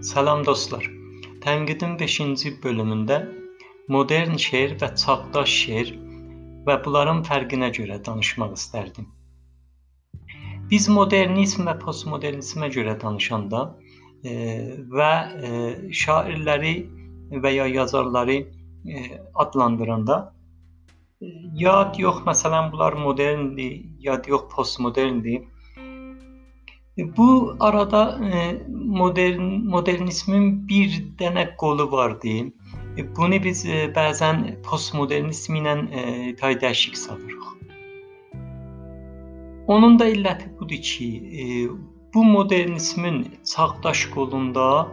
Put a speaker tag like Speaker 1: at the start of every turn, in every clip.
Speaker 1: Salam dostlar. Tənqidin 5-ci bölümündə modern şeir və çağdaş şeir və bunların fərqinə görə danışmaq istərdim. Biz modernizm və postmodernizmə görə danışanda e, və e, şairləri və ya yazarları e, adlandıranda e, yad yox, məsələn, bunlar moderndir, yad yox, postmoderndir Bu arada e, modern modernizmin bir dənə qolu var deyim. E, bunu biz e, bəzən postmodernizm ilə tay dəyişik salırıq. Onun da illəti budur ki, bu modernizmin çağdaş qolunda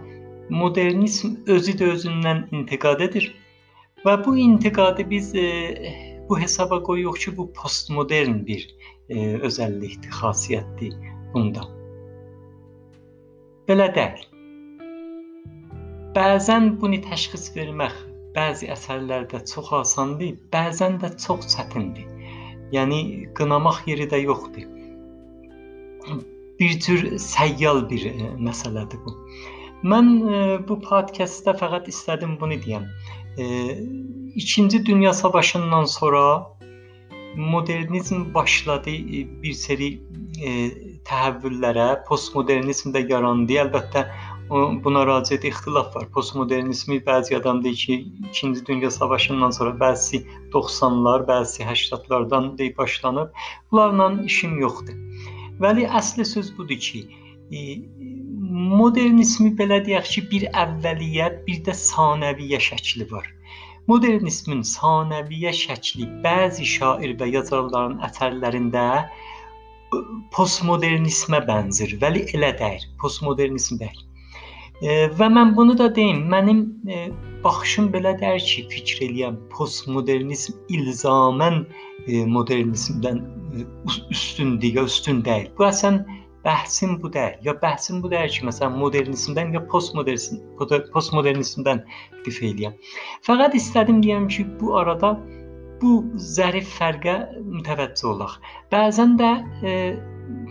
Speaker 1: modernizm özü də özündən intiqad edir və bu intiqadı biz bu hesaba qoyuruq ki, bu postmodern bir özəllikdir, xassiyyətdir bunda. Belə deyil. Bəzən bunu təşxis vermək bəzi əsərlərdə çox asandır, bəzən də çox çətindir. Yəni qınamaq yeri də yoxdur. Bir tür səyyal bir e, məsələdir bu. Mən e, bu podkastda fəqət istədim bunu deyəm. E, İkinci Dünya Savaşından sonra modernizm başladı bir seri e, təhəvvüllərə, postmodernizm də yarandı. Əlbəttə buna racət ixtilaf var. Postmodernizmi bəzi adam deyir ki, 2-ci Dünya Savaşından sonra bəzi 90-lar, bəzi 80-lardan deyib başlanıb. Bunlarla işim yoxdur. Vəli əsli söz budur ki, e, modernizmi belə deyək ki, bir əvvəliyyə, bir də sanəviyyə şəkli var. Modernizmin sanəviyyə şəkli bəzi şair və yazarların əsərlərində postmodernizmə bənzir, vəli elə deyil. Postmodernizm deyil. E, və mən bunu da deyim, mənim e, baxışım belə deyir ki, fikr eləyəm, postmodernizm ilzamən e, modernizmdən e, üstündür üstün deyil. Bu əsən bəhsim bu deyil. Ya bəhsim bu deyil ki, məsələn modernizmdən ya postmodernizm postmodernizmdən difə eləyəm. Fəqət istədim deyəm ki, bu arada bu zərif fərqə mütəvəccih olaq. Bəzən də e,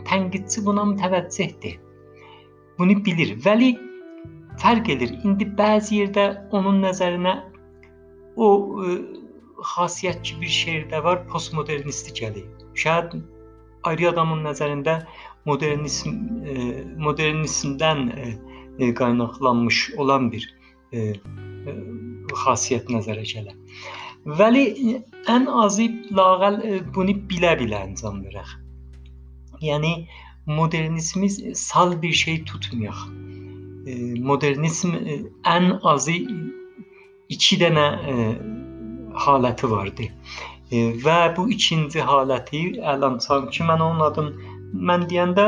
Speaker 1: tənqidçi buna mütəvəccihdir. Bunu bilir. Vəli fərq edir. İndi bəzi yerdə onun nəzərinə o e, xasiyyət ki bir şeirdə var, postmodernist gəlir. Şayad ayrı adamın nəzərində modernizm e, modernizmdən e, e, qaynaqlanmış olan bir e, e, xasiyyət nəzərə gələr. Vəli ən azı lağəl bunu bilə-bilə ancam verək. Yəni modernizmi sal bir şey tutmayaq. Modernizm ən azı iki dənə haləti vardı. Və bu ikinci haləti əlan sanki mən onun adını mən deyəndə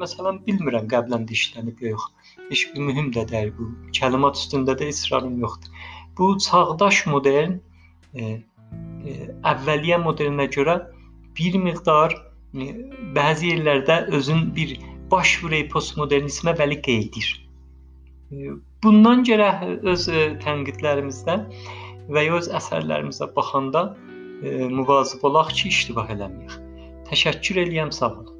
Speaker 1: məsələn bilmirəm qəblən işlənib yox. Heç bir mühüm də deyil bu. Kəlimat üstündə də israrım yoxdur. Bu çağdaş modern e, e, əvvəliyyə modelinə görə bir miqdar e, bəzi yerlərdə özün bir baş vurey postmodernizmə vəli qeydir. E, bundan görə öz e, tənqidlərimizdə və ya öz əsərlərimizə baxanda e, müvazib olaq ki, iştibah eləməyək. Təşəkkür eləyəm, sağ olun.